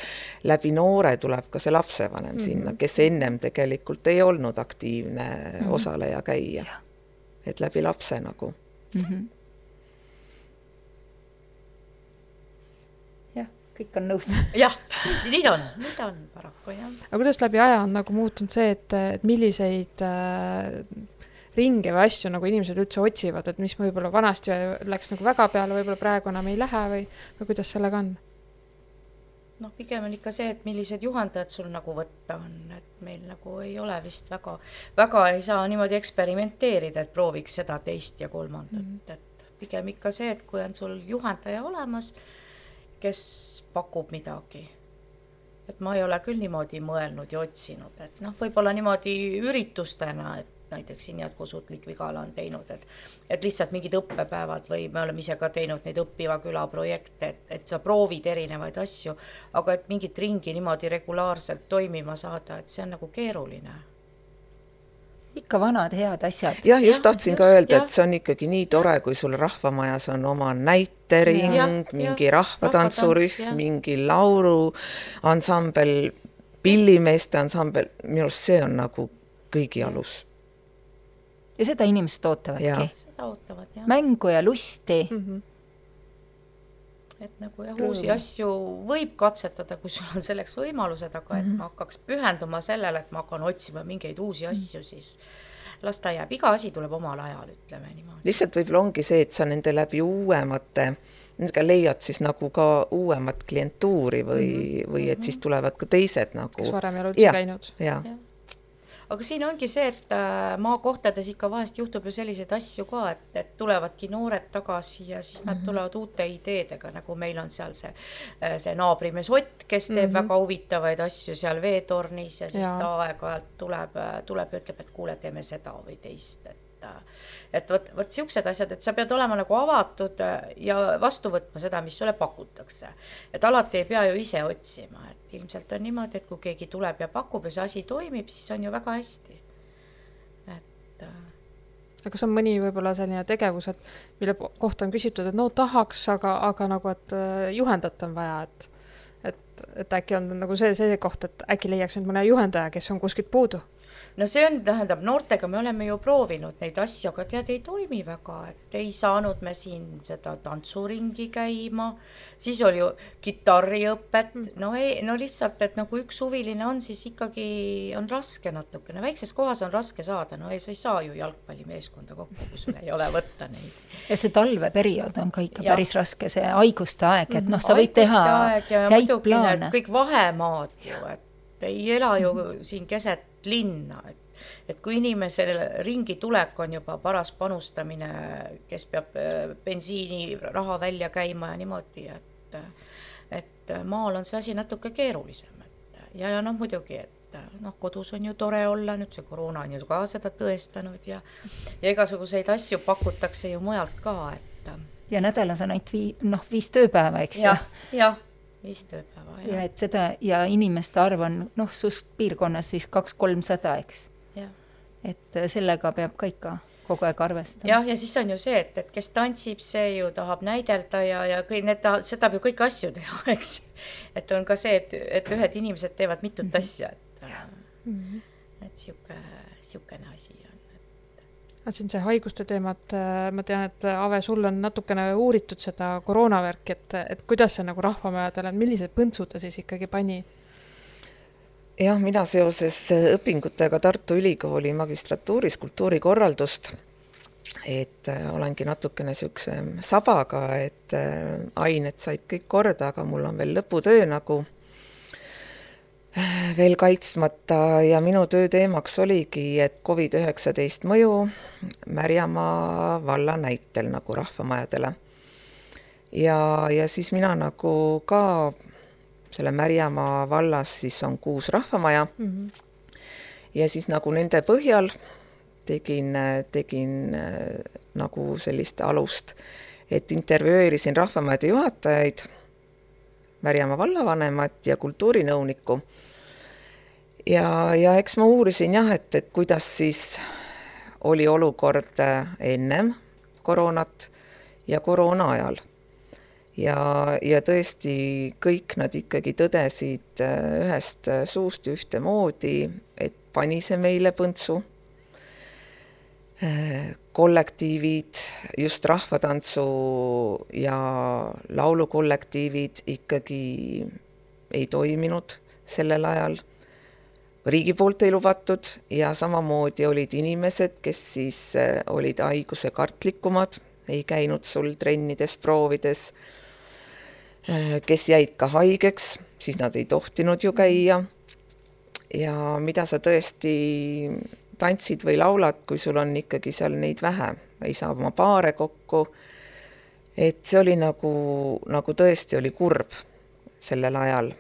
S4: läbi noore tuleb ka see lapsevanem mm -hmm. sinna, kes ennem tegelikult ei olnud aktiivne mm -hmm. osaleja, käija. et läbi lapse nagu mm. -hmm.
S2: jah, kõik on nõus. *laughs*
S3: jah, nii ta on, nii ta on paraku jah.
S1: aga kuidas läbi aja on nagu muutunud see, et, et milliseid äh, ringe või asju nagu inimesed üldse otsivad, et mis võib-olla vanasti läks nagu väga peale, võib-olla praegu enam ei lähe või, või kuidas sellega on?
S3: noh, pigem on ikka see, et millised juhendajad sul nagu võtta on, et meil nagu ei ole vist väga, väga ei saa niimoodi eksperimenteerida, et prooviks seda, teist ja kolmandat mm, -hmm. et pigem ikka see, et kui on sul juhendaja olemas, kes pakub midagi et ma ei ole küll niimoodi mõelnud ja otsinud, et noh, võib-olla niimoodi üritustena, et näiteks siin jätkusuutlik Vigala on teinud, et et lihtsalt mingid õppepäevad või me oleme ise ka teinud neid õppiva küla projekte, et, et sa proovid erinevaid asju, aga et mingit ringi niimoodi regulaarselt toimima saada, et see on nagu keeruline.
S2: Ikka vanad head asjad.
S4: jah, just tahtsin just, ka öelda, et see on ikkagi nii tore, kui sul rahvamajas on oma näitering, mingi rahvatantsurühm, mingi lauluansambel, pillimeeste ansambel, minu arust see on nagu kõigi alus
S2: ja seda inimesed ootavadki.
S3: seda ootavad, jah.
S2: mängu ja lusti mm. -hmm
S3: et nagu jah, uusi asju võib katsetada, kui sul on selleks võimalused, aga et mhm. ma hakkaks pühenduma sellele, et ma hakkan otsima mingeid uusi mhm. asju, siis las ta jääb, iga asi tuleb omal ajal, ütleme niimoodi.
S4: lihtsalt võib-olla ongi see, et sa nende läbi uuemate, nendega leiad siis nagu ka uuemat klientuuri või mm, -hmm. või et siis tulevad ka teised nagu.
S1: kes varem ei ole üldse käinud.
S4: jah
S3: ja aga siin ongi see, et äh, maakohtades ikka vahest juhtub ju selliseid asju ka, et, et tulevadki noored tagasi ja siis nad -hmm. tulevad uute ideedega, nagu meil on seal see, äh, see naabrimees Ott, kes teeb mm -hmm. väga huvitavaid asju seal veetornis ja siis ja. ta aeg-ajalt tuleb, äh, tuleb ja ütleb, et kuule, teeme seda või teist, et et vot, vot siuksed asjad, et sa pead olema nagu avatud ja vastu võtma seda, mis sulle pakutakse. et alati ei pea ju ise otsima, et ilmselt on niimoodi, et kui keegi tuleb ja pakub ja see asi toimib, siis on ju väga hästi. et äh....
S1: aga kas on mõni võib-olla selline tegevus, et mille kohta on küsitud, et no tahaks, aga, aga nagu, et äh, juhendajat on vaja, et et, et äkki on nagu see, see koht, et äkki leiaks nüüd mõne juhendaja, kes on kuskilt puudu
S3: no see on, tähendab, noortega me oleme ju proovinud neid asju, aga tead, ei toimi väga, et ei saanud me siin seda tantsuringi käima, siis oli ju kitarriõpet mm., no ei, no lihtsalt, et nagu üks huviline on, siis ikkagi on raske natukene, väikses kohas on raske saada, no ei, sa ei saa ju jalgpallimeeskonda kokku, kui sul ei ole võtta neid. *laughs*
S2: ja see talveperiood on ka ikka ja. päris raske, see haiguste aeg, et noh, sa võid teha häid plaane.
S3: kõik vahemaad ju, et ei ela ju mm. siin keset linna, et et kui inimesel ringi tulek on juba paras panustamine, kes peab äh, bensiiniraha välja käima ja niimoodi, et et maal on see asi natuke keerulisem, et ja, ja noh, muidugi, et noh, kodus on ju tore olla, nüüd see koroona on ju ka seda tõestanud ja ja igasuguseid asju pakutakse ju mujalt ka, et
S2: ja nädalas on ainult vii-, noh, viis tööpäeva, eks ju
S3: ja,. jah, viis tööpäeva
S2: ja et seda ja inimeste arv on noh, suht piirkonnas vist kaks-kolmsada, eks. et äh, sellega peab ka ikka kogu aeg arvestama.
S3: jah, ja siis on ju see, et, et kes tantsib, see ju tahab näidelda ja, ja kõik need tahavad, see tahab ju kõiki asju teha, *laughs* eks. et on ka see, et, et ühed inimesed teevad mitut mm -hmm. asja, et, mm -hmm. et sihuke, sihukene asi
S1: siin see haiguste teemat, äh, ma tean, et äh, Ave, sul on natukene uuritud seda koroonavärki, et, et kuidas see nagu rahvamajadele, millised põntsud ta siis ikkagi pani?
S4: jah, mina seoses õpingutega Tartu Ülikooli magistratuuris kultuurikorraldust, et äh, olengi natukene niisuguse sabaga, et ained said kõik korda, aga mul on veel lõputöö nagu veel kaitsmata ja minu töö teemaks oligi, et Covid-19 mõju Märjamaa valla näitel nagu rahvamajadele. ja, ja siis mina nagu ka selle Märjamaa vallas siis on kuus rahvamaja mm. -hmm. ja siis nagu nende põhjal tegin, tegin nagu sellist alust, et intervjueerisin rahvamajade juhatajaid, Märjamaa vallavanemat ja kultuurinõunikku. ja, ja eks ma uurisin jah, et, et kuidas siis oli olukord äh, ennem koroonat ja koroona ajal ja, ja tõesti kõik nad ikkagi tõdesid äh, ühest äh, suust ühtemoodi, et pani see meile põntsu. Kollektiivid, just rahvatantsu ja laulukollektiivid ikkagi ei toiminud sellel ajal. riigi poolt ei lubatud ja samamoodi olid inimesed, kes siis olid haiguse kartlikumad, ei käinud sul trennides, proovides Äh, kes jäid ka haigeks, siis nad ei tohtinud ju käia. ja mida sa tõesti tantsid või laulad, kui sul on ikkagi seal neid vähe, ei saa oma paare kokku. et see oli nagu, nagu tõesti oli kurb sellel ajal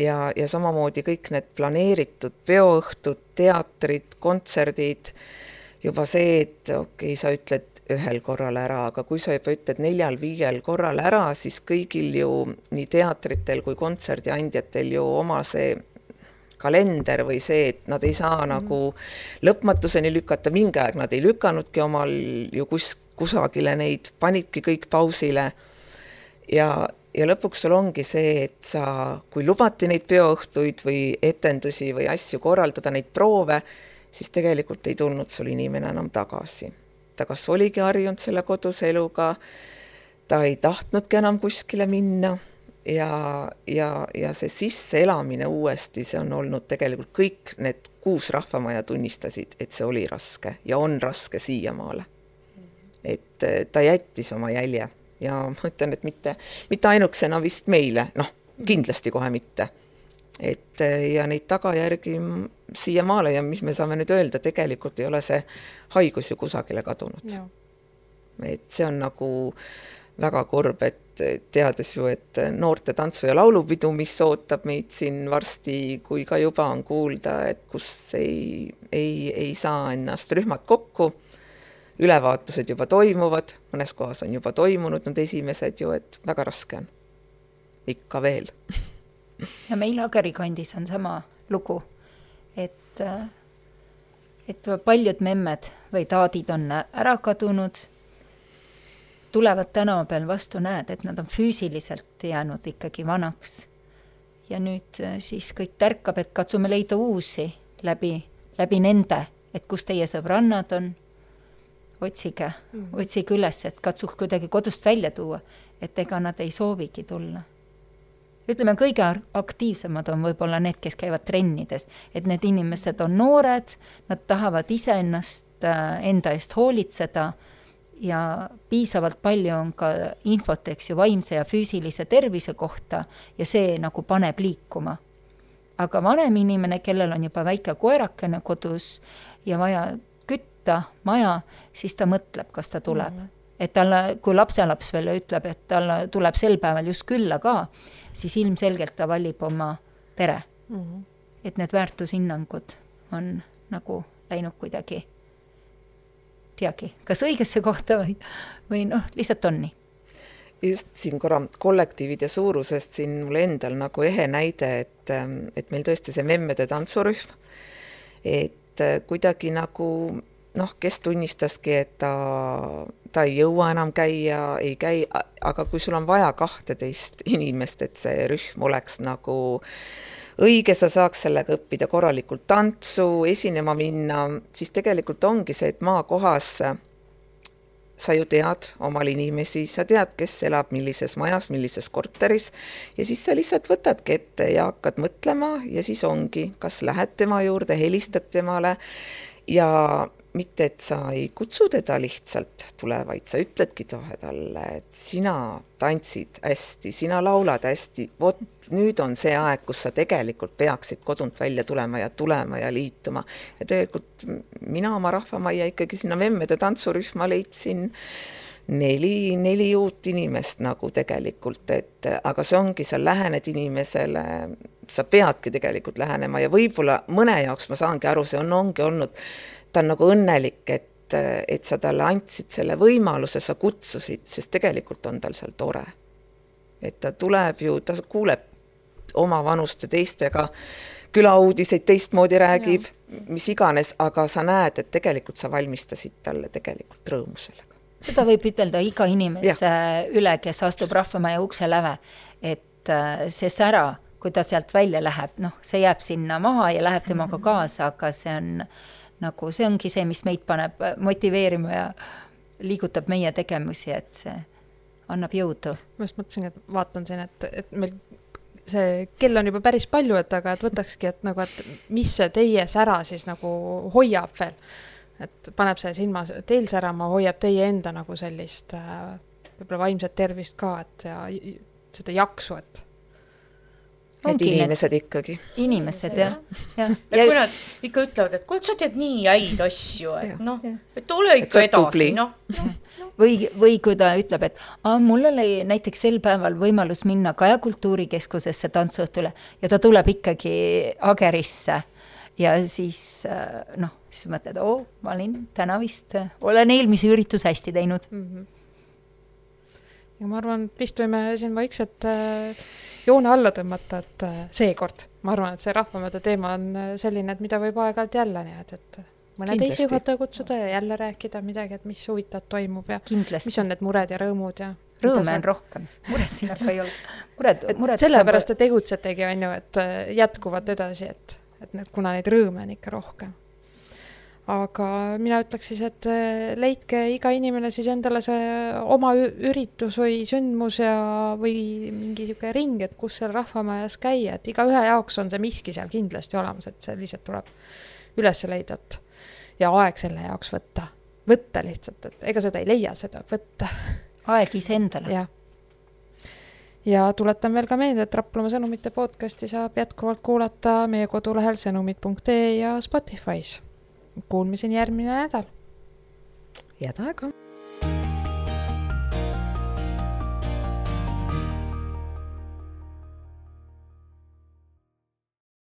S4: ja, ja samamoodi kõik need planeeritud peoõhtud, teatrid, kontserdid, juba see, et okei okay,, sa ütled ühel korral ära, aga kui sa juba ütled neljal-viiel korral ära, siis kõigil ju nii teatritel kui kontserdiandjatel ju oma see kalender või see, et nad ei saa mm. nagu lõpmatuseni lükata, mingi aeg nad ei lükkanudki omal ju kus, kusagile neid, panidki kõik pausile. ja, ja lõpuks sul ongi see, et sa, kui lubati neid peoõhtuid või etendusi või asju korraldada, neid proove, siis tegelikult ei tulnud sul inimene enam tagasi ta kas oligi harjunud selle koduse eluga, ta ei tahtnudki enam kuskile minna ja, ja, ja see sisseelamine uuesti, see on olnud tegelikult kõik need kuus rahvamaja tunnistasid, et see oli raske ja on raske siiamaale. et eh, ta jättis oma jälje ja ma ütlen, et mitte, mitte ainukesena vist meile, noh, kindlasti kohe mitte et eh, ja neid tagajärgi siiamaale ja mis me saame nüüd öelda, tegelikult ei ole see haigus ju kusagile kadunud. et see on nagu väga kurb, et teades ju, et noorte tantsu- ja laulupidu, mis ootab meid siin varsti, kui ka juba on kuulda, et kus ei, ei, ei saa ennast rühmad kokku, ülevaatused juba toimuvad, mõnes kohas on juba toimunud need esimesed ju, et väga raske on. ikka veel. *laughs*
S2: Ja meil Ageri kandis on sama lugu, et, et paljud memmed või taadid on ära kadunud, tulevad tänava peal vastu, näed, et nad on füüsiliselt jäänud ikkagi vanaks. ja nüüd siis kõik tärkab, et katsume leida uusi läbi, läbi nende, et kus teie sõbrannad on, otsige mm, otsige üles, et katsuks kuidagi kodust välja tuua, et ega nad ei soovigi tulla. Ütleme, kõige aktiivsemad on võib-olla need, kes käivad trennides, et need inimesed on noored, nad tahavad iseennast äh, enda eest hoolitseda ja piisavalt palju on ka infot, eks ju, vaimse ja füüsilise tervise kohta ja see nagu paneb liikuma. aga vanem inimene, kellel on juba väike koerakene kodus ja vaja kütta maja, siis ta mõtleb, kas ta tuleb mm. -hmm. et talle, kui lapselaps veel ütleb, et talle tuleb sel päeval just külla ka, siis ilmselgelt ta valib oma pere mm. -hmm. et need väärtushinnangud on nagu läinud kuidagi, teagi, kas õigesse kohta või, või noh, lihtsalt on nii.
S4: Just siin korra kollektiivide suurusest siin mul endal nagu ehe näide, et, et meil tõesti see memmede tantsurühm, et kuidagi nagu noh, kes tunnistaski, et ta ta ei jõua enam käia, ei käi, aga kui sul on vaja kahteteist inimest, et see rühm oleks nagu õige, sa saaks sellega õppida korralikult tantsu, esinema minna, siis tegelikult ongi see, et maakohas sa ju tead omal inimesi, sa tead, kes elab millises majas, millises korteris ja siis sa lihtsalt võtadki ette ja hakkad mõtlema ja siis ongi, kas lähed tema juurde, helistad temale ja mitte, et sa ei kutsu teda lihtsalt tule, vaid sa ütledki talle, et sina tantsid hästi, sina laulad hästi, vot nüüd on see aeg, kus sa tegelikult peaksid kodunt välja tulema ja tulema ja liituma. ja tegelikult mina oma rahvamajja ikkagi sinna memmede tantsurühma leidsin neli, neli uut inimest nagu tegelikult, et aga see ongi, sa lähened inimesele, sa peadki tegelikult lähenema ja võib-olla mõne jaoks ma saangi aru, see on, ongi olnud, ta on nagu õnnelik, et et sa talle andsid selle võimaluse, sa kutsusid, sest tegelikult on tal seal tore. et ta tuleb ju, ta kuuleb oma vanuste teistega külauudiseid teistmoodi räägib, mis iganes, aga sa näed, et tegelikult sa valmistasid talle tegelikult rõõmu sellega.
S2: seda võib ütelda iga inimese ja. üle, kes astub Rahvamaja ukse läve, et äh, see sära, kui ta sealt välja läheb, noh, see jääb sinna maha ja läheb temaga mhm. kaasa, aga see on nagu, see ongi see, mis meid paneb motiveerima ja liigutab meie tegevusi, et see annab jõudu.
S1: ma just mõtlesingi, et vaatan siin, et, et meil see kell on juba päris palju, et aga et võtakski, et nagu, et mis see teie sära siis nagu hoiab veel. et paneb see silma teil särama, hoiab teie enda nagu sellist äh, võib-olla vaimset tervist ka, et ja seda jaksu, et
S4: et inimesed need... ikkagi.
S2: inimesed jah, jah.
S3: ja kui nad ikka ütlevad, et kuule, sa teed nii häid asju, et noh, et ole ikka edasi, noh no.
S2: või, või kui ta ütleb, et aa, mul oli näiteks sel päeval võimalus minna Kaja Kultuurikeskusesse tantsuõhtule ja ta tuleb ikkagi Agerisse ja siis äh, noh, siis mõtled, oo, ma olin täna vist, olen eelmise ürituse hästi teinud mm.
S1: -hmm. ja ma arvan, et vist võime siin vaikselt äh, joone alla tõmmata, et äh, seekord ma arvan, et see rahvamööda teema on äh, selline, et mida võib aeg-ajalt jälle nii-öelda, et mõne teise juhataja kutsuda ja jälle rääkida midagi, et mis huvitavat toimub ja Kindlasti. mis on need mured ja rõõmud ja
S2: rõõme on rohkem, muresid aga ei ole. mured, mured
S1: sellepärast te tegutsetegi, on ju, et äh, jätkuvad edasi, et, et need, kuna neid rõõme on ikka rohkem aga mina ütleks siis, et eh, leidke iga inimene siis endale see oma üritus või sündmus ja, või mingi niisugune ring, et kus seal rahvamajas käia, et igaühe jaoks on see miski seal kindlasti olemas, et see lihtsalt tuleb üles leida, et ja aeg selle jaoks võtta, võtta lihtsalt, et ega seda ei leia, seda võtta.
S2: aeg iseendale.
S1: jah ja tuletan veel ka meelde, et Raplamaa sõnumite podcasti saab jätkuvalt kuulata meie kodulehel sõnumid.ee ja Spotify's Kuulmiseni järgmine nädal.
S4: head aega